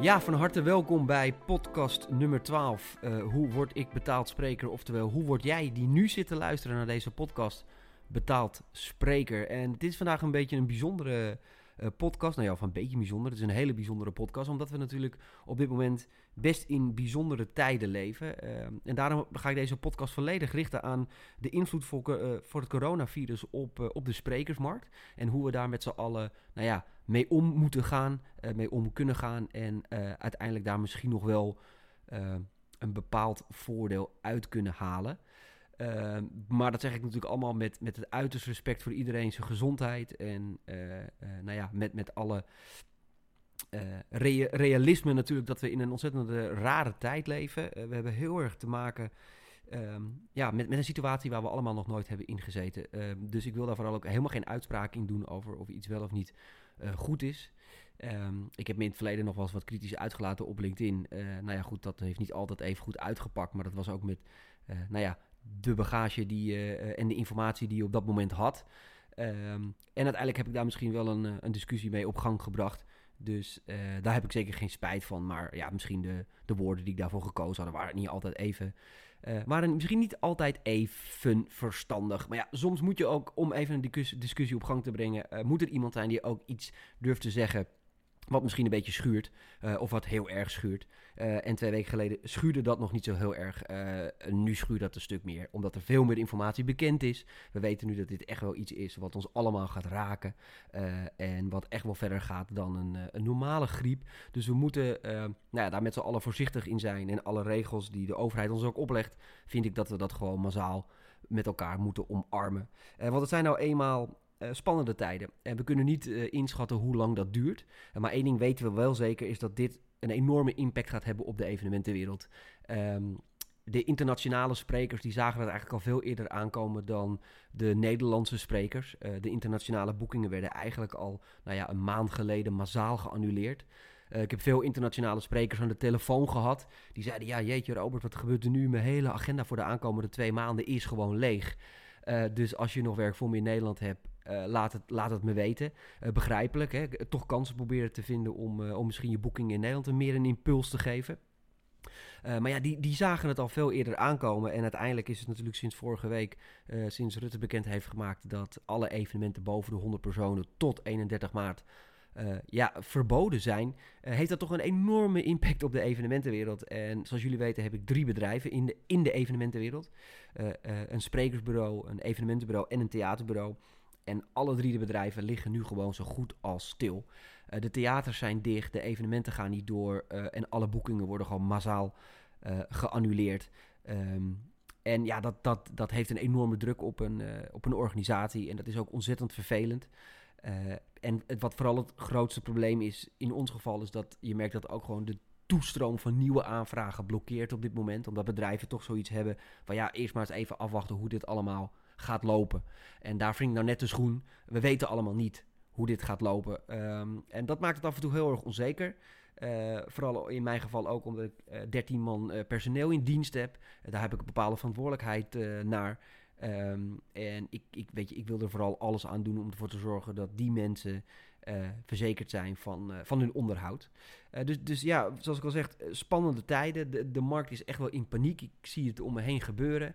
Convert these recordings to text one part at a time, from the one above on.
Ja, van harte welkom bij podcast nummer 12. Uh, hoe word ik betaald spreker? Oftewel, hoe word jij die nu zit te luisteren naar deze podcast betaald spreker? En dit is vandaag een beetje een bijzondere podcast. Nou ja, of een beetje bijzonder. Het is een hele bijzondere podcast, omdat we natuurlijk op dit moment best in bijzondere tijden leven. Uh, en daarom ga ik deze podcast volledig richten aan de invloed voor, uh, voor het coronavirus op, op de sprekersmarkt. En hoe we daar met z'n allen, nou ja, mee om moeten gaan, mee om kunnen gaan. En uiteindelijk daar misschien nog wel een bepaald voordeel uit kunnen halen. Ehm, maar dat zeg ik natuurlijk allemaal met, met het uiterste respect voor iedereen zijn gezondheid. En uh, uh, nou ja, met, met alle uh, realisme natuurlijk dat we in een ontzettend rare tijd leven. we hebben heel erg te maken um, ja, met, met een situatie waar we allemaal nog nooit hebben ingezeten. Ehm, dus ik wil daar vooral ook helemaal geen uitspraak in doen over of iets wel of niet goed is. Ik heb me in het verleden nog wel eens wat kritisch uitgelaten op LinkedIn. nou ja, goed, dat heeft niet altijd even goed uitgepakt. Maar dat was ook met, nou ja, de bagage die, uh, en de informatie die je op dat moment had. Um, en uiteindelijk heb ik daar misschien wel een, eh, een discussie mee op gang gebracht. Dus daar heb ik zeker geen spijt van. Maar ja, misschien de, de woorden die ik daarvoor gekozen had, waren niet altijd even. Waren misschien niet altijd even verstandig. Maar ja, soms moet je ook, om even een discussie op gang te brengen, moet er iemand zijn die ook iets durft te zeggen wat misschien een beetje schuurt, uh, of wat heel erg schuurt. Uh, en twee weken geleden schuurde dat nog niet zo heel erg. Uh, nu schuurt dat een stuk meer, omdat er veel meer informatie bekend is. We weten nu dat dit echt wel iets is wat ons allemaal gaat raken. en wat echt wel verder gaat dan een, een normale griep. Dus we moeten nou ja, daar met z'n allen voorzichtig in zijn. En alle regels die de overheid ons ook oplegt, vind ik dat we dat gewoon massaal met elkaar moeten omarmen. want het zijn nou eenmaal spannende tijden. En we kunnen niet uh, inschatten hoe lang dat duurt. Maar één ding weten we wel zeker, is dat dit een enorme impact gaat hebben op de evenementenwereld. Um, de internationale sprekers die zagen dat eigenlijk al veel eerder aankomen dan de Nederlandse sprekers. de internationale boekingen werden eigenlijk al nou ja, een maand geleden massaal geannuleerd. ik heb veel internationale sprekers aan de telefoon gehad. Die zeiden, ja jeetje Robert, wat gebeurt er nu? Mijn hele agenda voor de aankomende twee maanden is gewoon leeg. Dus als je nog werk voor me in Nederland hebt, uh, laat, het, laat het me weten. Uh, begrijpelijk, hè? toch kansen proberen te vinden om, om misschien je boeking in Nederland meer een impuls te geven. maar ja, die, die zagen het al veel eerder aankomen. En uiteindelijk is het natuurlijk sinds vorige week, sinds Rutte bekend heeft gemaakt dat alle evenementen boven de 100 personen tot 31 maart uh, ja, verboden zijn, uh, heeft dat toch een enorme impact op de evenementenwereld. En zoals jullie weten heb ik drie bedrijven in de, in de evenementenwereld. Uh, een sprekersbureau, een evenementenbureau en een theaterbureau. En alle drie de bedrijven liggen nu gewoon zo goed als stil. De theaters zijn dicht, de evenementen gaan niet door en alle boekingen worden gewoon massaal geannuleerd. Um, en ja, dat, dat, dat heeft een enorme druk op een, op een organisatie en dat is ook ontzettend vervelend. En wat vooral het grootste probleem is in ons geval, is dat je merkt dat ook gewoon de toestroom van nieuwe aanvragen blokkeert op dit moment. Omdat bedrijven toch zoiets hebben van ja, eerst maar eens even afwachten hoe dit allemaal gaat lopen. En daar wringt nou net de schoen. We weten allemaal niet hoe dit gaat lopen. Um, en dat maakt het af en toe heel erg onzeker. Uh, vooral in mijn geval ook omdat ik uh, eh, 13 man uh, personeel in dienst heb. daar heb ik een bepaalde verantwoordelijkheid naar. Um, en ik, ik, weet je, ik wil er vooral alles aan doen om ervoor te zorgen dat die mensen verzekerd zijn van, van hun onderhoud. dus, dus ja, zoals ik al zeg, spannende tijden. De, de markt is echt wel in paniek. Ik zie het om me heen gebeuren.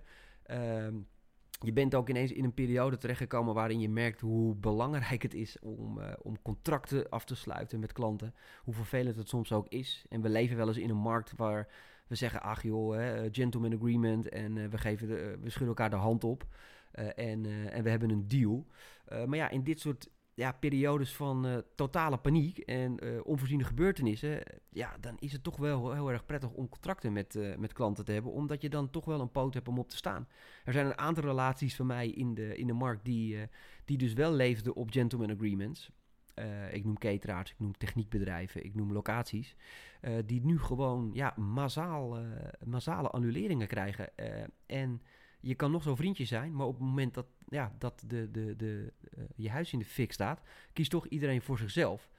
Um, je bent ook ineens in een periode terechtgekomen waarin je merkt hoe belangrijk het is om, om contracten af te sluiten met klanten. Hoe vervelend het soms ook is. En we leven wel eens in een markt waar we zeggen, ach joh, hè, gentleman agreement en uh, we, geven de, we schudden elkaar de hand op. En, en we hebben een deal. maar ja, in dit soort ja, periodes van totale paniek en uh, onvoorziene gebeurtenissen, ja, dan is het toch wel heel erg prettig om contracten met, met klanten te hebben, omdat je dan toch wel een poot hebt om op te staan. Er zijn een aantal relaties van mij in de, in de markt die, die dus wel leefden op gentleman agreements. ik noem cateraars, ik noem techniekbedrijven, ik noem locaties, die nu gewoon ja, massaal, massale annuleringen krijgen. en je kan nog zo vriendje zijn, maar op het moment dat, ja, dat de, de, de, uh, je huis in de fik staat, kiest toch iedereen voor zichzelf.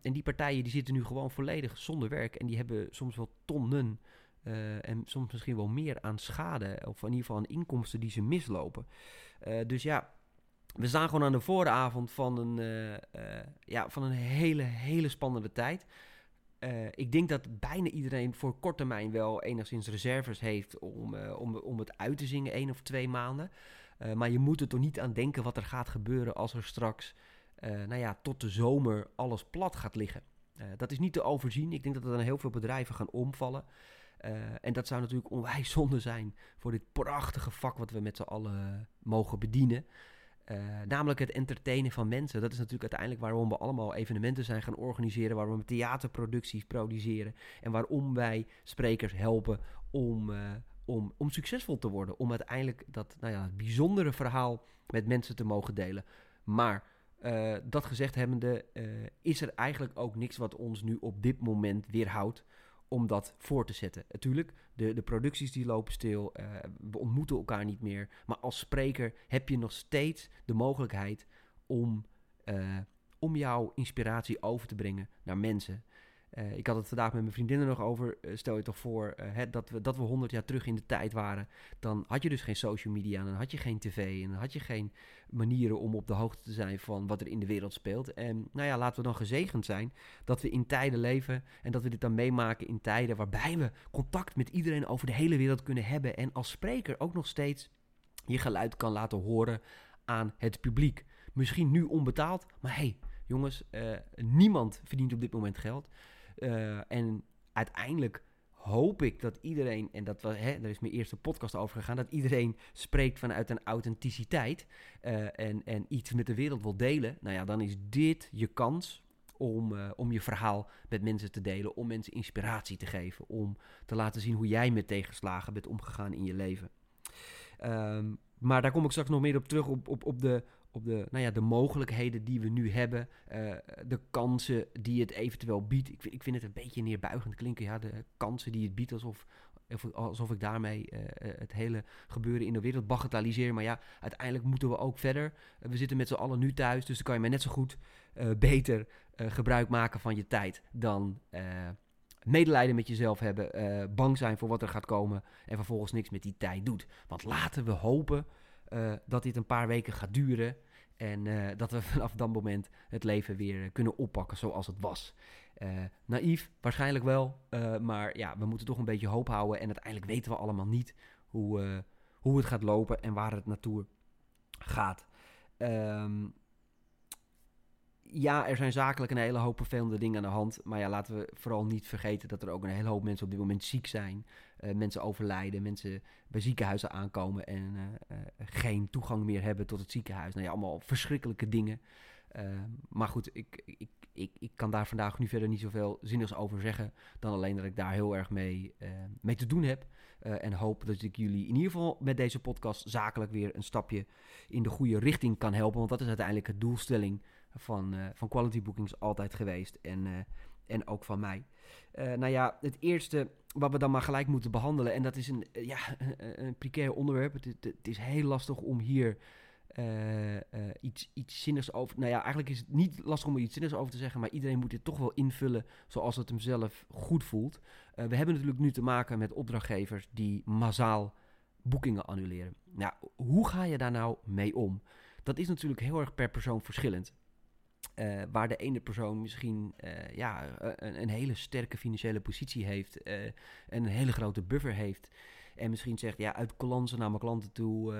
En die partijen die zitten nu gewoon volledig zonder werk en die hebben soms wel tonnen uh, en soms misschien wel meer aan schade, of in ieder geval aan inkomsten die ze mislopen. Uh, dus ja, we staan gewoon aan de vooravond van een, ja, van een hele, hele spannende tijd. Eh, ik denk dat bijna iedereen voor kort termijn wel enigszins reserves heeft om, eh, om, om het uit te zingen één of twee maanden. Eh, maar je moet er toch niet aan denken wat er gaat gebeuren als er straks, nou ja, tot de zomer alles plat gaat liggen. dat is niet te overzien. Ik denk dat er dan heel veel bedrijven gaan omvallen. en dat zou natuurlijk onwijs zonde zijn voor dit prachtige vak wat we met z'n allen mogen bedienen. Uh, namelijk het entertainen van mensen. Dat is natuurlijk uiteindelijk waarom we allemaal evenementen zijn gaan organiseren. Waarom we theaterproducties produceren. En waarom wij sprekers helpen om, uh, om, om succesvol te worden. Om uiteindelijk dat nou ja, bijzondere verhaal met mensen te mogen delen. Maar uh, dat gezegd hebbende, is er eigenlijk ook niks wat ons nu op dit moment weerhoudt om dat voor te zetten. Natuurlijk, de, de producties die lopen stil, uh, we ontmoeten elkaar niet meer. Maar als spreker heb je nog steeds de mogelijkheid om, uh, om jouw inspiratie over te brengen naar mensen. Uh, ik had het vandaag met mijn vriendinnen nog over. Uh, stel je toch voor hè, dat, we, dat we 100 jaar terug in de tijd waren. Dan had je dus geen social media, dan had je geen tv en dan had je geen manieren om op de hoogte te zijn van wat er in de wereld speelt. En nou ja, laten we dan gezegend zijn dat we in tijden leven en dat we dit dan meemaken in tijden waarbij we contact met iedereen over de hele wereld kunnen hebben. En als spreker ook nog steeds je geluid kan laten horen aan het publiek. Misschien nu onbetaald, maar hey, jongens, niemand verdient op dit moment geld. Uh, en uiteindelijk hoop ik dat iedereen, en dat was, hè, daar is mijn eerste podcast over gegaan, dat iedereen spreekt vanuit een authenticiteit uh, en, en iets met de wereld wil delen. Nou ja, dan is dit je kans om, uh, om je verhaal met mensen te delen, om mensen inspiratie te geven, om te laten zien hoe jij met tegenslagen bent omgegaan in je leven. Um, maar daar kom ik straks nog meer op terug, op, op, op de, op de, nou ja, de mogelijkheden die we nu hebben, uh, de kansen die het eventueel biedt. Ik, ik vind het een beetje neerbuigend klinken, ja, de kansen die het biedt, alsof, alsof ik daarmee uh, het hele gebeuren in de wereld bagatelliseer. Maar ja, uiteindelijk moeten we ook verder. We zitten met z'n allen nu thuis, dus dan kan je maar net zo goed beter gebruik maken van je tijd dan medelijden met jezelf hebben, bang zijn voor wat er gaat komen en vervolgens niks met die tijd doet. Want laten we hopen uh, dat dit een paar weken gaat duren. En uh, dat we vanaf dat moment het leven weer kunnen oppakken zoals het was. Uh, naïef, waarschijnlijk wel. maar ja, we moeten toch een beetje hoop houden. En uiteindelijk weten we allemaal niet hoe, hoe het gaat lopen en waar het naartoe gaat. Um, ja, er zijn zakelijk een hele hoop vervelende dingen aan de hand. Maar ja, laten we vooral niet vergeten dat er ook een hele hoop mensen op dit moment ziek zijn. Uh, mensen overlijden, mensen bij ziekenhuizen aankomen en uh, uh, geen toegang meer hebben tot het ziekenhuis. Nou ja, allemaal verschrikkelijke dingen. maar goed, ik, ik, ik, ik kan daar vandaag nu verder niet zoveel zinnigs over zeggen. Dan alleen dat ik daar heel erg mee, mee te doen heb. en hoop dat ik jullie in ieder geval met deze podcast zakelijk weer een stapje in de goede richting kan helpen. Want dat is uiteindelijk de doelstelling van, uh, van Quality Bookings altijd geweest. En, uh, en ook van mij. Uh, nou ja, het eerste wat we dan maar gelijk moeten behandelen. En dat is een, ja, een, precair onderwerp. Het, is heel lastig om hier iets, iets zinnigs over. Nou ja, eigenlijk is het niet lastig om er iets zinnigs over te zeggen. Maar iedereen moet dit toch wel invullen zoals het hem zelf goed voelt. we hebben natuurlijk nu te maken met opdrachtgevers die massaal boekingen annuleren. Nou, hoe ga je daar nou mee om? Dat is natuurlijk heel erg per persoon verschillend. Uh, waar de ene persoon misschien uh, ja, een, een, hele sterke financiële positie heeft en een hele grote buffer heeft. En misschien zegt, ja, uit coulance naar mijn klanten toe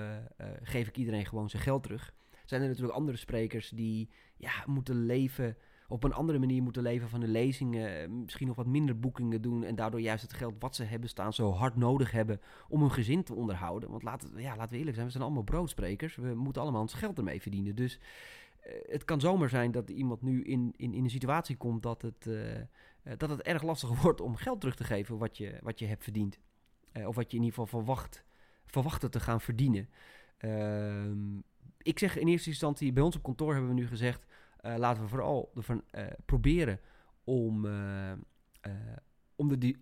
geef ik iedereen gewoon zijn geld terug. Zijn er natuurlijk andere sprekers die ja, moeten leven, op een andere manier moeten leven van de lezingen. Misschien nog wat minder boekingen doen en daardoor juist het geld wat ze hebben staan zo hard nodig hebben om hun gezin te onderhouden. Want laten, ja, laten we eerlijk zijn, we zijn allemaal broodsprekers. We moeten allemaal ons geld ermee verdienen. Dus eh, het kan zomaar zijn dat iemand nu in, in, in een situatie komt dat het, uh, dat het erg lastig wordt om geld terug te geven wat je, wat je hebt verdiend. Of wat je in ieder geval verwacht, verwachtte te gaan verdienen. Uh, ik zeg in eerste instantie, bij ons op kantoor hebben we nu gezegd, laten we vooral ervan proberen om om de,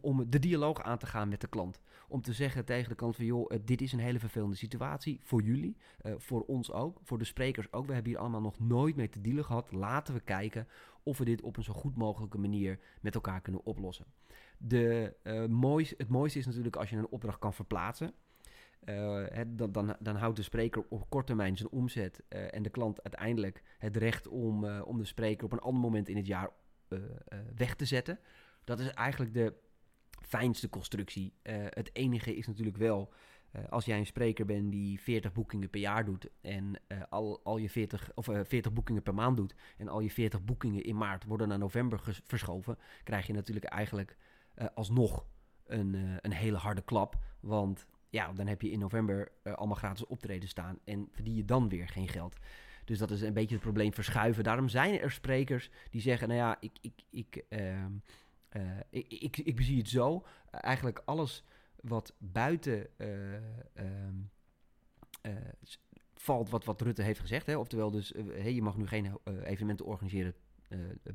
om, de dialoog aan te gaan met de klant. Om te zeggen tegen de klant van joh, eh, dit is een hele vervelende situatie voor jullie, uh, voor ons ook, voor de sprekers ook. We hebben hier allemaal nog nooit mee te dealen gehad. Laten we kijken of we dit op een zo goed mogelijke manier met elkaar kunnen oplossen. De, uh, moois, het mooiste is natuurlijk als je een opdracht kan verplaatsen. Dan, dan, dan, houdt de spreker op korte termijn zijn omzet en de klant uiteindelijk het recht om, om de spreker op een ander moment in het jaar weg te zetten. Dat is eigenlijk de fijnste constructie. het enige is natuurlijk wel eh, als jij een spreker bent die 40 boekingen per jaar doet en uh, al, al je 40, of, uh, eh, 40 boekingen per maand doet en al je 40 boekingen in maart worden naar november verschoven, krijg je natuurlijk eigenlijk alsnog een, een hele harde klap. Want ja, dan heb je in november allemaal gratis optreden staan en verdien je dan weer geen geld. Dus dat is een beetje het probleem verschuiven. Daarom zijn er sprekers die zeggen, nou ja, ik, ik, ik, ehm, ik, ik, het zo. eigenlijk alles wat buiten uh, uh, valt wat, wat Rutte heeft gezegd. Hè? Oftewel dus, je mag nu geen evenementen organiseren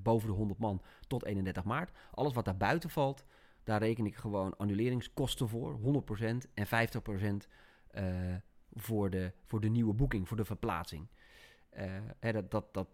boven de 100 man tot 31 maart. Alles wat daar buiten valt, daar reken ik gewoon annuleringskosten voor, 100% en 50% voor, de, voor de nieuwe boeking, voor de verplaatsing. Hè, dat, dat, dat,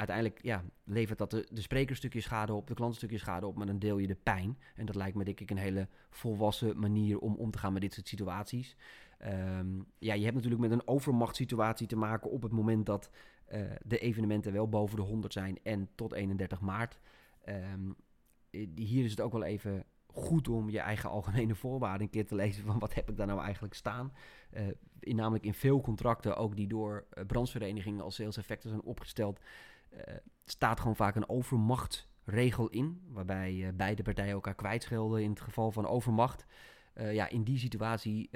uiteindelijk ja, levert dat de, de spreker stukje schade op, de klant stukje schade op, maar dan deel je de pijn. En dat lijkt me denk ik een hele volwassen manier om om te gaan met dit soort situaties. Ehm, ja, je hebt natuurlijk met een overmachtssituatie te maken op het moment dat uh, de evenementen wel boven de 100 zijn en tot 31 maart. Um, hier is het ook wel even goed om je eigen algemene voorwaarden een keer te lezen van wat heb ik daar nou eigenlijk staan. Uh, in, namelijk in veel contracten, ook die door brancheverenigingen als sales effecten zijn opgesteld, staat gewoon vaak een overmachtsregel in, waarbij uh, beide partijen elkaar kwijtschelden in het geval van overmacht. Uh, ja, in die situatie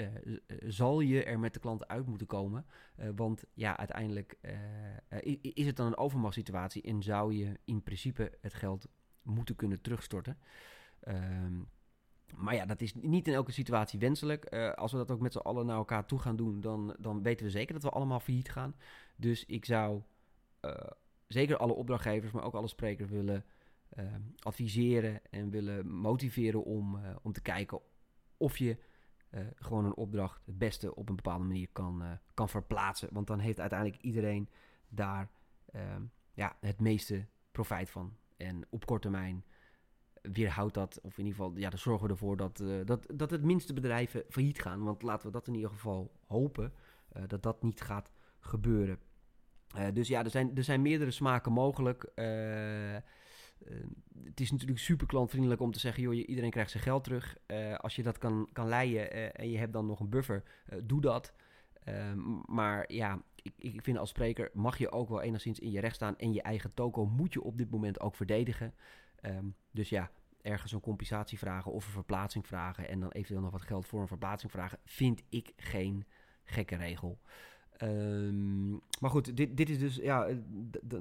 zal je er met de klant uit moeten komen. want ja, uiteindelijk is het dan een overmachtssituatie en zou je in principe het geld moeten kunnen terugstorten. Ehm, maar ja, dat is niet in elke situatie wenselijk. als we dat ook met z'n allen naar elkaar toe gaan doen, dan, dan weten we zeker dat we allemaal failliet gaan. Dus ik zou zeker alle opdrachtgevers, maar ook alle sprekers willen uh, adviseren en willen motiveren om, uh, om te kijken of je uh, gewoon een opdracht het beste op een bepaalde manier kan, kan verplaatsen. Want dan heeft uiteindelijk iedereen daar ehm, ja, het meeste profijt van. En op korte termijn weerhoudt dat, of in ieder geval, ja, dan zorgen we ervoor dat, dat, dat het minste bedrijven failliet gaan. Want laten we dat in ieder geval hopen, dat dat niet gaat gebeuren. Uh, dus ja, er zijn, er zijn meerdere smaken mogelijk. Uh, uh, het is natuurlijk super klantvriendelijk om te zeggen: joh, iedereen krijgt zijn geld terug. als je dat kan, kan leiden en je hebt dan nog een buffer, doe dat. Ehm, maar ja, ik, ik vind als spreker mag je ook wel enigszins in je recht staan. En je eigen toko moet je op dit moment ook verdedigen. Um, dus ja, ergens een compensatie vragen of een verplaatsing vragen. En dan eventueel nog wat geld voor een verplaatsing vragen. Vind ik geen gekke regel. Um, maar goed, dit, dit is dus ja,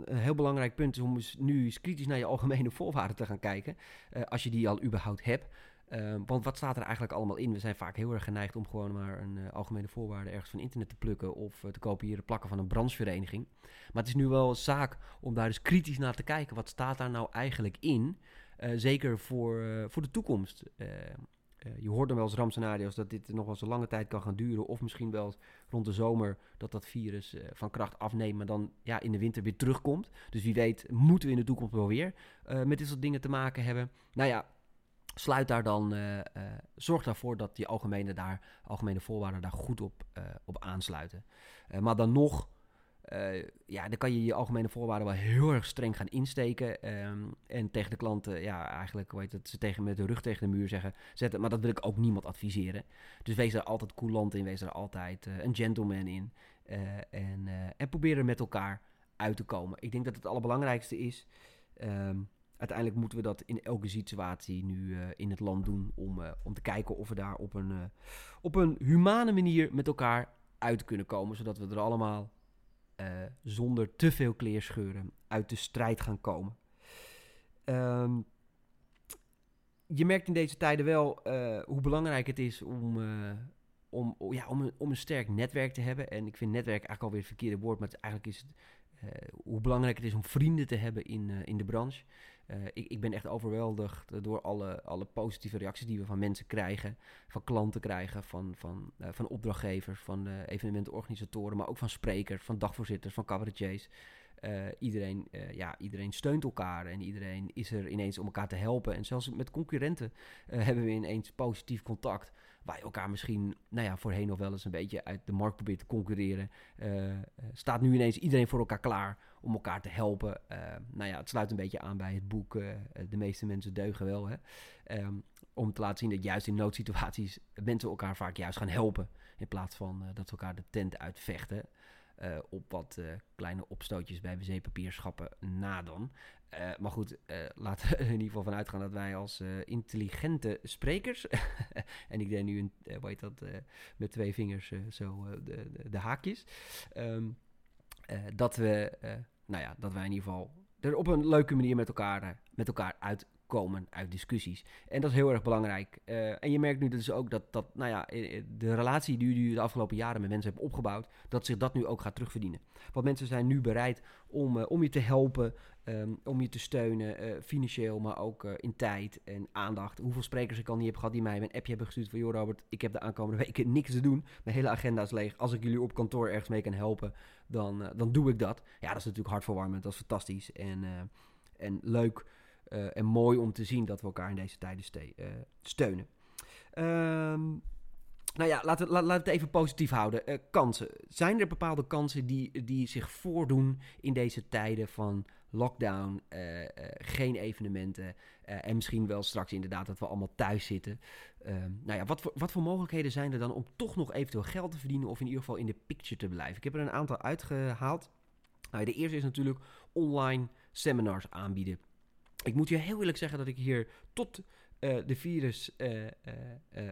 een heel belangrijk punt om nu eens kritisch naar je algemene voorwaarden te gaan kijken. Uh, als je die al überhaupt hebt. Uh, want wat staat er eigenlijk allemaal in? We zijn vaak heel erg geneigd om gewoon maar een uh, algemene voorwaarde ergens van internet te plukken of te kopiëren, plakken van een branchevereniging. Maar het is nu wel zaak om daar eens kritisch naar te kijken. Wat staat daar nou eigenlijk in? zeker voor, voor de toekomst. Uh, je hoort dan wel eens rampscenario's dat dit nog wel eens een lange tijd kan gaan duren. Of misschien wel rond de zomer dat dat virus uh, van kracht afneemt, maar dan ja, in de winter weer terugkomt. Dus wie weet moeten we in de toekomst wel weer uh, met dit soort dingen te maken hebben. Nou ja, sluit daar dan, zorg daarvoor dat die algemene, daar, algemene voorwaarden daar goed op, op aansluiten. maar dan nog uh, ja, dan kan je je algemene voorwaarden wel heel erg streng gaan insteken. Um, en tegen de klanten, ja, eigenlijk, hoe heet het, ze tegen met de rug tegen de muur zeggen, zetten. Maar dat wil ik ook niemand adviseren. Dus wees er altijd coulant in, wees er altijd uh, een gentleman in. Uh, en, en probeer er met elkaar uit te komen. Ik denk dat het allerbelangrijkste is. Um, uiteindelijk moeten we dat in elke situatie nu in het land doen. Om, om te kijken of we daar op een, op een humane manier met elkaar uit kunnen komen. Zodat we er allemaal uh, zonder te veel kleerscheuren uit de strijd gaan komen. Um, je merkt in deze tijden wel uh, hoe belangrijk het is om, uh, om, ja, om, een, om een sterk netwerk te hebben. En ik vind netwerk eigenlijk alweer het verkeerde woord, maar eigenlijk is het hoe belangrijk het is om vrienden te hebben in, in de branche. Uh, ik, ik, ben echt overweldigd door alle, alle positieve reacties die we van mensen krijgen. Van klanten krijgen, van, van, uh, van opdrachtgevers, van uh, evenementenorganisatoren, maar ook van sprekers, van dagvoorzitters, van cabaretiers. iedereen, ja, iedereen steunt elkaar en iedereen is er ineens om elkaar te helpen. En zelfs met concurrenten hebben we ineens positief contact. Waar je elkaar misschien, nou ja, voorheen nog wel eens een beetje uit de markt probeert te concurreren, staat nu ineens iedereen voor elkaar klaar om elkaar te helpen. nou ja, het sluit een beetje aan bij het boek De meeste mensen deugen wel. Hè? Ehm, om te laten zien dat juist in noodsituaties mensen elkaar vaak juist gaan helpen. In plaats van dat ze elkaar de tent uitvechten. Op wat kleine opstootjes bij wc-papierschappen na dan. Uh, maar goed, laten we er in ieder geval van uitgaan dat wij als intelligente sprekers... en ik deed nu, een, hoe heet dat, met twee vingers zo de, de, de, haakjes... Um, dat, we, nou ja, dat wij in ieder geval er op een leuke manier met elkaar, met elkaar uit komen uit discussies. En dat is heel erg belangrijk. Uh, en je merkt nu dus ook dat, dat nou ja, eh, eh, de relatie die je de afgelopen jaren met mensen hebt opgebouwd, dat zich dat nu ook gaat terugverdienen. Want mensen zijn nu bereid om, om je te helpen, um, om je te steunen, financieel, maar ook in tijd en aandacht. Hoeveel sprekers ik al niet heb gehad die mij een appje hebben gestuurd van... joh Robert, ik heb de aankomende weken niks te doen. Mijn hele agenda is leeg. Als ik jullie op kantoor ergens mee kan helpen, dan, dan doe ik dat. Ja, dat is natuurlijk hartverwarmend. Dat is fantastisch en, en leuk uh, en mooi om te zien dat we elkaar in deze tijden uh, steunen. Um, nou ja, laten het even positief houden. Uh, kansen. Zijn er bepaalde kansen die, die zich voordoen in deze tijden van lockdown, geen evenementen en misschien wel straks inderdaad dat we allemaal thuis zitten? Ehm, nou ja, wat voor, wat voor mogelijkheden zijn er dan om toch nog eventueel geld te verdienen of in ieder geval in de picture te blijven? Ik heb er een aantal uitgehaald. Nou, de eerste is natuurlijk online seminars aanbieden. Ik moet je heel eerlijk zeggen dat ik hier tot uh, de virus uh, uh,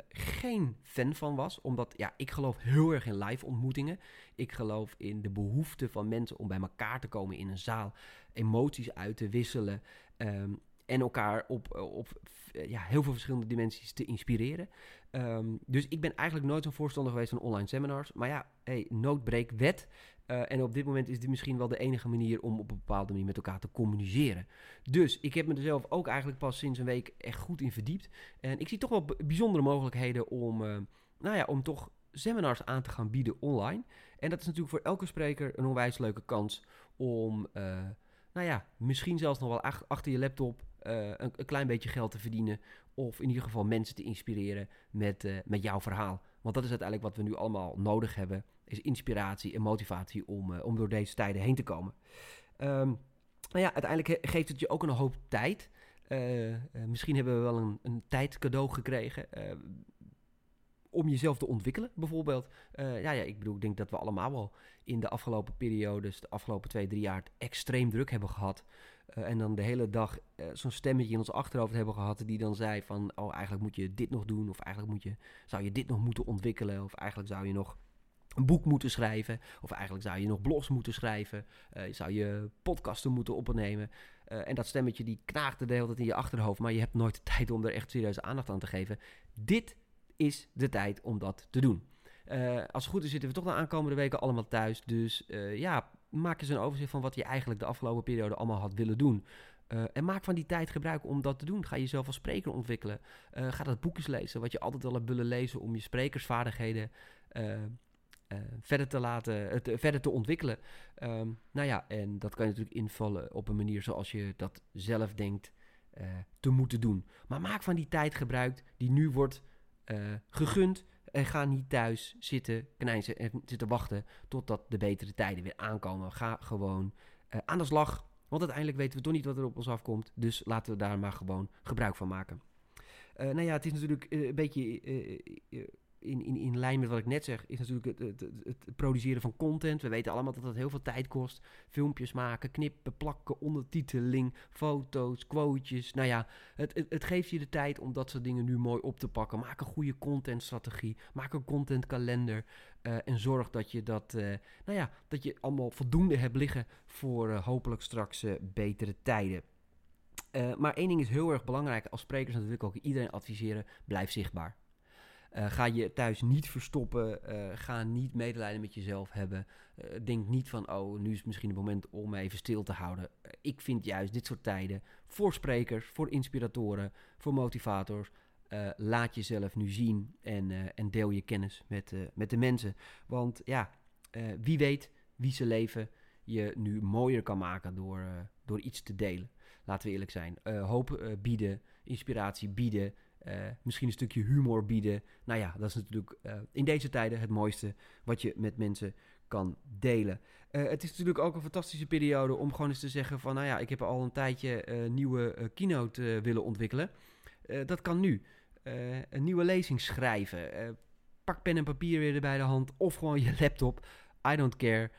geen fan van was. Omdat ja, ik geloof heel erg in live ontmoetingen. Ik geloof in de behoefte van mensen om bij elkaar te komen in een zaal. Emoties uit te wisselen. Um, en elkaar op, op ja, heel veel verschillende dimensies te inspireren. Um, dus ik ben eigenlijk nooit zo'n voorstander geweest van online seminars. Maar ja, hey, wet. Uh, en op dit moment is dit misschien wel de enige manier om op een bepaalde manier met elkaar te communiceren. Dus ik heb me er zelf ook eigenlijk pas sinds een week echt goed in verdiept. En ik zie toch wel bijzondere mogelijkheden om, uh, nou ja, om toch seminars aan te gaan bieden online. En dat is natuurlijk voor elke spreker een onwijs leuke kans om, uh, nou ja, misschien zelfs nog wel achter je laptop een, een, klein beetje geld te verdienen. Of in ieder geval mensen te inspireren met, met jouw verhaal. Want dat is uiteindelijk wat we nu allemaal nodig hebben is inspiratie en motivatie om, uh, om door deze tijden heen te komen. Um, nou ja, uiteindelijk geeft het je ook een hoop tijd. Uh, uh, misschien hebben we wel een, een tijd cadeau gekregen om jezelf te ontwikkelen, bijvoorbeeld. ja, ja, ik bedoel, ik denk dat we allemaal wel in de afgelopen periodes, de afgelopen twee, drie jaar, extreem druk hebben gehad. En dan de hele dag zo'n stemmetje in ons achterhoofd hebben gehad die dan zei van, oh, eigenlijk moet je dit nog doen, of eigenlijk moet je, zou je dit nog moeten ontwikkelen, of eigenlijk zou je nog een boek moeten schrijven. Of eigenlijk zou je nog blogs moeten schrijven. Uh, zou je podcasten moeten opnemen. En dat stemmetje die knaagt de hele tijd in je achterhoofd. Maar je hebt nooit de tijd om er echt serieuze aandacht aan te geven. Dit is de tijd om dat te doen. Als het goed is zitten we toch de aankomende weken allemaal thuis. Dus ja, maak eens een overzicht van wat je eigenlijk de afgelopen periode allemaal had willen doen. Uh, en maak van die tijd gebruik om dat te doen. Ga jezelf als spreker ontwikkelen. Uh, ga dat boekjes lezen, wat je altijd al hebt willen lezen om je sprekersvaardigheden uh, verder te laten, uh, verder te ontwikkelen. Um, nou ja, en dat kan je natuurlijk invallen op een manier zoals je dat zelf denkt te moeten doen. Maar maak van die tijd gebruik die nu wordt gegund. En ga niet thuis zitten knijzen en zitten wachten totdat de betere tijden weer aankomen. Ga gewoon aan de slag. Want uiteindelijk weten we toch niet wat er op ons afkomt. Dus laten we daar maar gewoon gebruik van maken. Uh, nou ja, het is natuurlijk een beetje in, in, in lijn met wat ik net zeg, is natuurlijk het, het, produceren van content. We weten allemaal dat dat heel veel tijd kost. Filmpjes maken, knippen, plakken, ondertiteling, foto's, quotejes. Nou ja, het, het, geeft je de tijd om dat soort dingen nu mooi op te pakken. Maak een goede contentstrategie. Maak een contentkalender. Uh, en zorg dat je dat, uh, nou ja, dat je allemaal voldoende hebt liggen voor uh, hopelijk straks betere tijden. maar één ding is heel erg belangrijk als sprekers, ik ook iedereen adviseren: blijf zichtbaar. Uh, ga je thuis niet verstoppen. Uh, ga niet medelijden met jezelf hebben. Uh, denk niet van, oh, nu is misschien het moment om even stil te houden. ik vind juist dit soort tijden voor sprekers, voor inspiratoren, voor motivators. laat jezelf nu zien en, en deel je kennis met, met de mensen. Want ja, wie weet wie zijn leven je nu mooier kan maken door, door iets te delen. Laten we eerlijk zijn. hoop bieden, inspiratie bieden misschien een stukje humor bieden. Nou ja, dat is natuurlijk in deze tijden het mooiste wat je met mensen kan delen. het is natuurlijk ook een fantastische periode om gewoon eens te zeggen van... nou ja, ik heb al een tijdje nieuwe keynote willen ontwikkelen. dat kan nu. een nieuwe lezing schrijven. pak pen en papier weer bij de hand of gewoon je laptop. I don't care.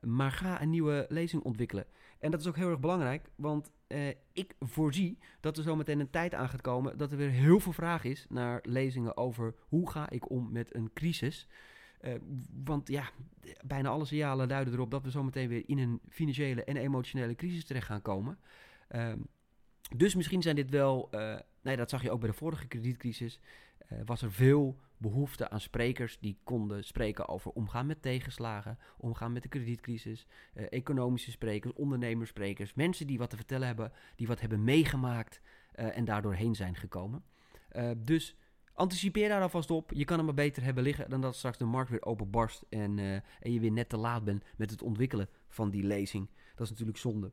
maar ga een nieuwe lezing ontwikkelen. En dat is ook heel erg belangrijk, want uh, ik voorzie dat er zo meteen een tijd aan gaat komen dat er weer heel veel vraag is naar lezingen over hoe ga ik om met een crisis. Uh, want ja, bijna alle signalen duiden erop dat we zo meteen weer in een financiële en emotionele crisis terecht gaan komen. Uh, dus misschien zijn dit wel, uh, nee, dat zag je ook bij de vorige kredietcrisis, was er veel behoefte aan sprekers die konden spreken over omgaan met tegenslagen, omgaan met de kredietcrisis, uh, economische sprekers, ondernemersprekers, mensen die wat te vertellen hebben, die wat hebben meegemaakt uh, en daardoor heen zijn gekomen. Uh, dus anticipeer daar alvast op. Je kan hem maar beter hebben liggen dan dat straks de markt weer openbarst en, en je weer net te laat bent met het ontwikkelen van die lezing. Dat is natuurlijk zonde.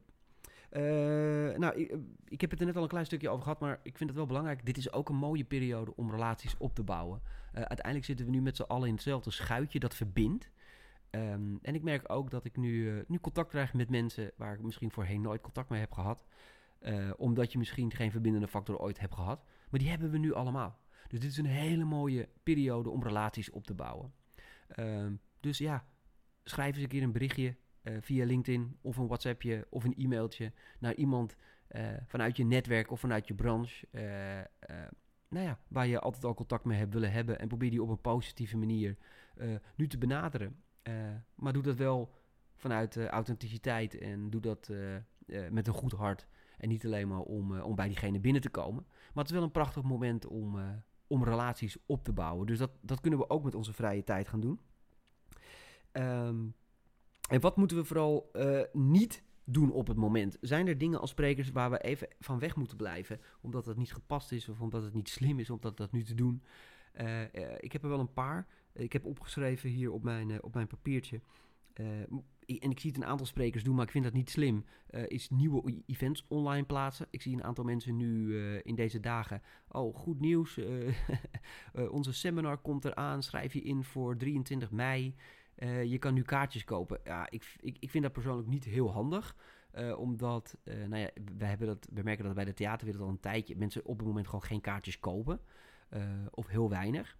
Uh, nou, ik, ik, heb het er net al een klein stukje over gehad, maar ik vind het wel belangrijk. Dit is ook een mooie periode om relaties op te bouwen. Uh, uiteindelijk zitten we nu met z'n allen in hetzelfde schuitje dat verbindt. Um, en ik merk ook dat ik nu, uh, nu contact krijg met mensen waar ik misschien voorheen nooit contact mee heb gehad. omdat je misschien geen verbindende factor ooit hebt gehad. Maar die hebben we nu allemaal. Dus dit is een hele mooie periode om relaties op te bouwen. Ehm, dus ja, schrijf eens een keer een berichtje uh, via LinkedIn of een WhatsAppje of een e-mailtje naar iemand uh, vanuit je netwerk of vanuit je branche. Uh, nou ja, waar je altijd al contact mee hebt willen hebben. En probeer die op een positieve manier nu te benaderen. maar doe dat wel vanuit authenticiteit en doe dat met een goed hart. En niet alleen maar om, om bij diegene binnen te komen. Maar het is wel een prachtig moment om, om relaties op te bouwen. Dus dat, dat kunnen we ook met onze vrije tijd gaan doen. Um, en wat moeten we vooral uh, niet doen op het moment? Zijn er dingen als sprekers waar we even van weg moeten blijven, omdat het niet gepast is of omdat het niet slim is om dat, dat nu te doen? Uh, uh, ik heb er wel een paar. Ik heb opgeschreven hier op mijn, op mijn papiertje. en ik zie het een aantal sprekers doen, maar ik vind dat niet slim. is nieuwe events online plaatsen. Ik zie een aantal mensen nu in deze dagen. Oh, goed nieuws. onze seminar komt eraan. Schrijf je in voor 23 mei. Uh, je kan nu kaartjes kopen. Ja, ik, ik, ik vind dat persoonlijk niet heel handig. Uh, omdat, uh, nou ja, we, hebben dat, we merken dat bij de theaterwereld al een tijdje mensen op het moment gewoon geen kaartjes kopen. of heel weinig.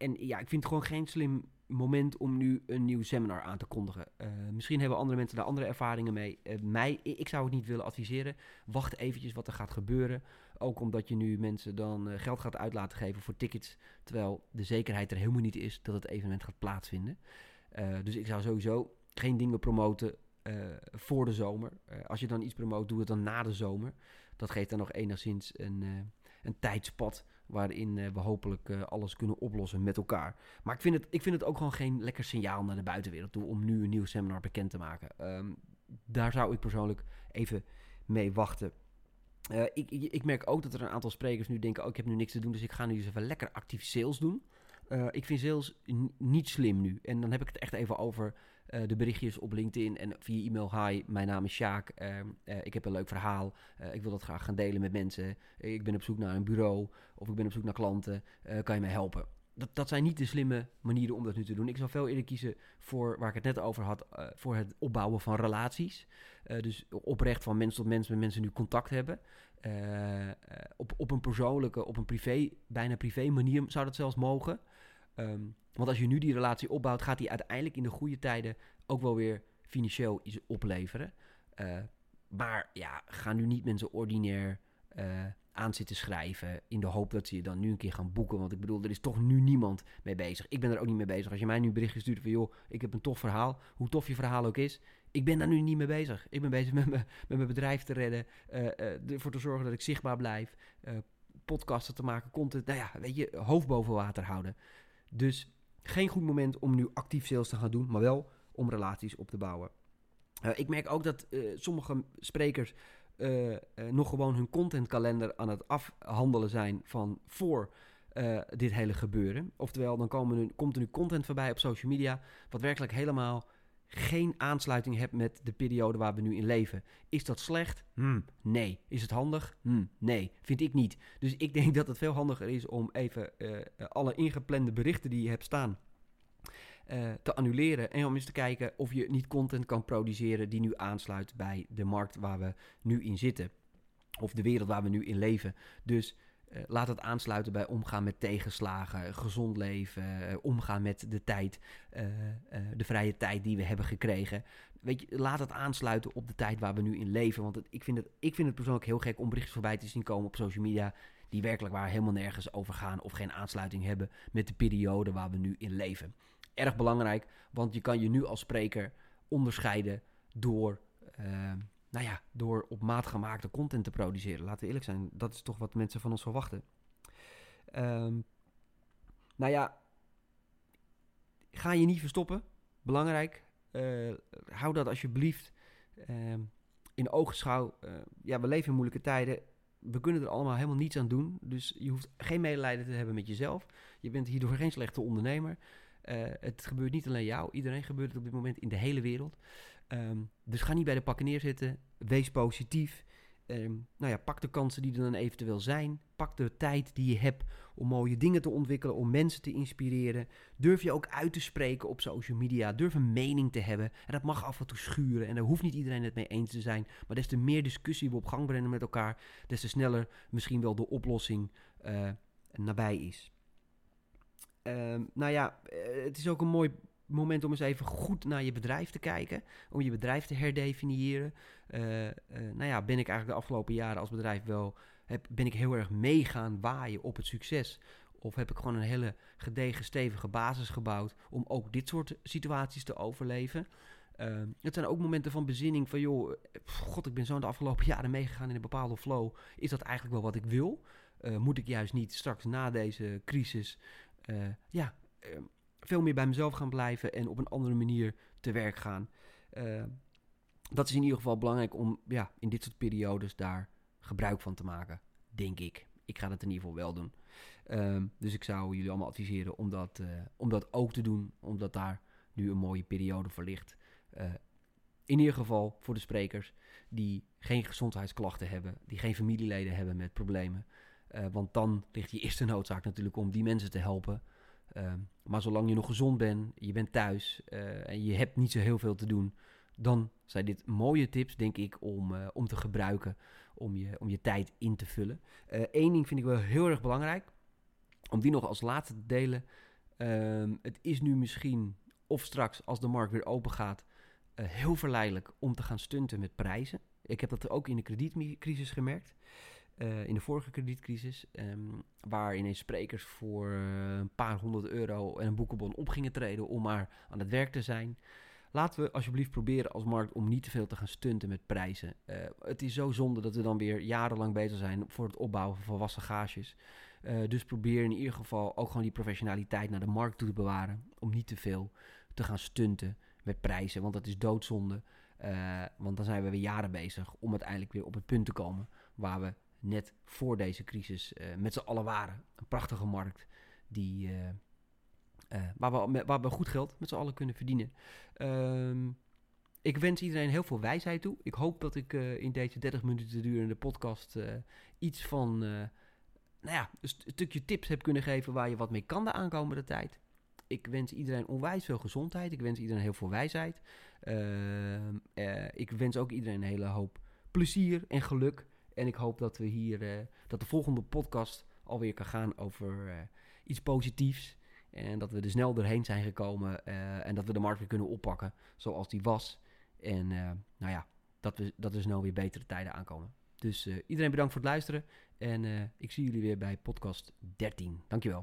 En ja, ik vind het gewoon geen slim moment om nu een nieuw seminar aan te kondigen. misschien hebben andere mensen daar andere ervaringen mee. mij, ik zou het niet willen adviseren. Wacht eventjes wat er gaat gebeuren. Ook omdat je nu mensen dan uh, geld gaat uit laten geven voor tickets. Terwijl de zekerheid er helemaal niet is dat het evenement gaat plaatsvinden. Uh, dus ik zou sowieso geen dingen promoten uh, voor de zomer. als je dan iets promoot, doe het dan na de zomer. Dat geeft dan nog enigszins een, een tijdspad waarin we hopelijk alles kunnen oplossen met elkaar. Maar ik vind, het, ik vind het ook gewoon geen lekker signaal naar de buitenwereld toe om nu een nieuw seminar bekend te maken. Um, daar zou ik persoonlijk even mee wachten. Uh, ik, ik, merk ook dat er een aantal sprekers nu denken: oh, ik heb nu niks te doen, dus ik ga nu eens even lekker actief sales doen. Ik vind sales niet slim nu. En dan heb ik het echt even over uh, de berichtjes op LinkedIn en via e-mail. Hi, mijn naam is Sjaak. Ehm, ik heb een leuk verhaal. ik wil dat graag gaan delen met mensen. ik ben op zoek naar een bureau of ik ben op zoek naar klanten. kan je mij helpen? Dat, dat zijn niet de slimme manieren om dat nu te doen. Ik zou veel eerder kiezen voor, waar ik het net over had, voor het opbouwen van relaties. Dus oprecht van mens tot mens met mensen nu contact hebben. Op, op een persoonlijke, op een privé, bijna privé manier zou dat zelfs mogen. Um, want als je nu die relatie opbouwt, gaat die uiteindelijk in de goede tijden ook wel weer financieel iets opleveren. Uh, maar ja, ga nu niet mensen ordinair aan zitten schrijven in de hoop dat ze je dan nu een keer gaan boeken. Want ik bedoel, er is toch nu niemand mee bezig. Ik ben er ook niet mee bezig. Als je mij nu berichtje stuurt van joh, ik heb een tof verhaal, hoe tof je verhaal ook is, ik ben daar nu niet mee bezig. Ik ben bezig met, me, met mijn bedrijf te redden, uh, uh, ervoor te zorgen dat ik zichtbaar blijf, uh, podcasten te maken, content, nou ja, weet je, hoofd boven water houden. Dus geen goed moment om nu actief sales te gaan doen, maar wel om relaties op te bouwen. ik merk ook dat sommige sprekers nog gewoon hun contentkalender aan het afhandelen zijn van voor dit hele gebeuren. Oftewel, dan komen, komt er nu content voorbij op social media, wat werkelijk helemaal geen aansluiting hebt met de periode waar we nu in leven. Is dat slecht? Hmm, nee. Is het handig? Hmm, nee. Vind ik niet. Dus ik denk dat het veel handiger is om even uh, alle ingeplande berichten die je hebt staan uh, te annuleren. En om eens te kijken of je niet content kan produceren die nu aansluit bij de markt waar we nu in zitten. Of de wereld waar we nu in leven. Dus uh, laat het aansluiten bij omgaan met tegenslagen, gezond leven, uh, omgaan met de tijd, de vrije tijd die we hebben gekregen. Weet je, laat het aansluiten op de tijd waar we nu in leven. Want ik, vind het, ik vind het persoonlijk heel gek om berichten voorbij te zien komen op social media die werkelijk waar helemaal nergens over gaan of geen aansluiting hebben met de periode waar we nu in leven erg belangrijk, want je kan je nu als spreker onderscheiden door, nou ja, door op maat gemaakte content te produceren. Laten we eerlijk zijn, dat is toch wat mensen van ons verwachten. Um, nou ja, ga je niet verstoppen. Belangrijk. Uh, hou dat alsjeblieft uh, in oogschouw. Uh, ja, we leven in moeilijke tijden. We kunnen er allemaal helemaal niets aan doen. Dus je hoeft geen medelijden te hebben met jezelf. Je bent hierdoor geen slechte ondernemer. Uh, het gebeurt niet alleen jou, iedereen gebeurt het op dit moment in de hele wereld. Um, dus ga niet bij de pakken neerzitten. Wees positief. Um, nou ja, pak de kansen die er dan eventueel zijn. Pak de tijd die je hebt om mooie dingen te ontwikkelen, om mensen te inspireren. Durf je ook uit te spreken op social media. Durf een mening te hebben. En dat mag af en toe schuren. En daar hoeft niet iedereen het mee eens te zijn. Maar des te meer discussie we op gang brengen met elkaar, des te sneller misschien wel de oplossing uh, nabij is. Um, nou ja, eh, het is ook een mooi moment om eens even goed naar je bedrijf te kijken. Om je bedrijf te herdefiniëren. Uh, nou ja, ben ik eigenlijk de afgelopen jaren als bedrijf wel... Heb, ben ik heel erg meegaan waaien op het succes? Of heb ik gewoon een hele gedegen, stevige basis gebouwd... om ook dit soort situaties te overleven? Uh, het zijn ook momenten van bezinning van... joh, god, ik ben zo de afgelopen jaren meegegaan in een bepaalde flow. Is dat eigenlijk wel wat ik wil? moet ik juist niet straks na deze crisis ja, uh, veel meer bij mezelf gaan blijven en op een andere manier te werk gaan. Uh, dat is in ieder geval belangrijk om ja, in dit soort periodes daar gebruik van te maken, denk ik. Ik ga dat in ieder geval wel doen. Ehm, dus ik zou jullie allemaal adviseren om dat, om dat ook te doen, omdat daar nu een mooie periode voor ligt. in ieder geval voor de sprekers die geen gezondheidsklachten hebben, die geen familieleden hebben met problemen. Want dan ligt je eerste noodzaak natuurlijk om die mensen te helpen. Uh, maar zolang je nog gezond bent, je bent thuis uh, en je hebt niet zo heel veel te doen, dan zijn dit mooie tips, denk ik, om, om te gebruiken om je, om je tijd in te vullen. Eén ding vind ik wel heel erg belangrijk, om die nog als laatste te delen. Ehm, het is nu misschien, of straks als de markt weer open gaat, heel verleidelijk om te gaan stunten met prijzen. Ik heb dat ook in de kredietcrisis gemerkt. Uh, in de vorige kredietcrisis, um, waar ineens sprekers voor uh, een paar honderd euro en een boekenbon op gingen treden om maar aan het werk te zijn. Laten we alsjeblieft proberen als markt om niet te veel te gaan stunten met prijzen. Uh, het is zo zonde dat we dan weer jarenlang bezig zijn voor het opbouwen van volwassen gages. dus probeer in ieder geval ook gewoon die professionaliteit naar de markt toe te bewaren. Om niet te veel te gaan stunten met prijzen, want dat is doodzonde. want dan zijn we weer jaren bezig om uiteindelijk weer op het punt te komen waar we net voor deze crisis uh, met z'n allen waren. Een prachtige markt die, uh, uh, waar, we, waar we goed geld met z'n allen kunnen verdienen. Um, ik wens iedereen heel veel wijsheid toe. Ik hoop dat ik in deze 30 minuten durende podcast iets van, nou ja, een stukje tips heb kunnen geven waar je wat mee kan de aankomende tijd. Ik wens iedereen onwijs veel gezondheid. Ik wens iedereen heel veel wijsheid. Ehm, ik wens ook iedereen een hele hoop plezier en geluk en ik hoop dat we hier, uh, dat de volgende podcast alweer kan gaan over uh, iets positiefs. En dat we er snel doorheen zijn gekomen. Uh, en dat we de markt weer kunnen oppakken zoals die was. En nou ja, dat we, dat er snel weer betere tijden aankomen. Dus iedereen bedankt voor het luisteren. En ik zie jullie weer bij podcast 13. Dankjewel.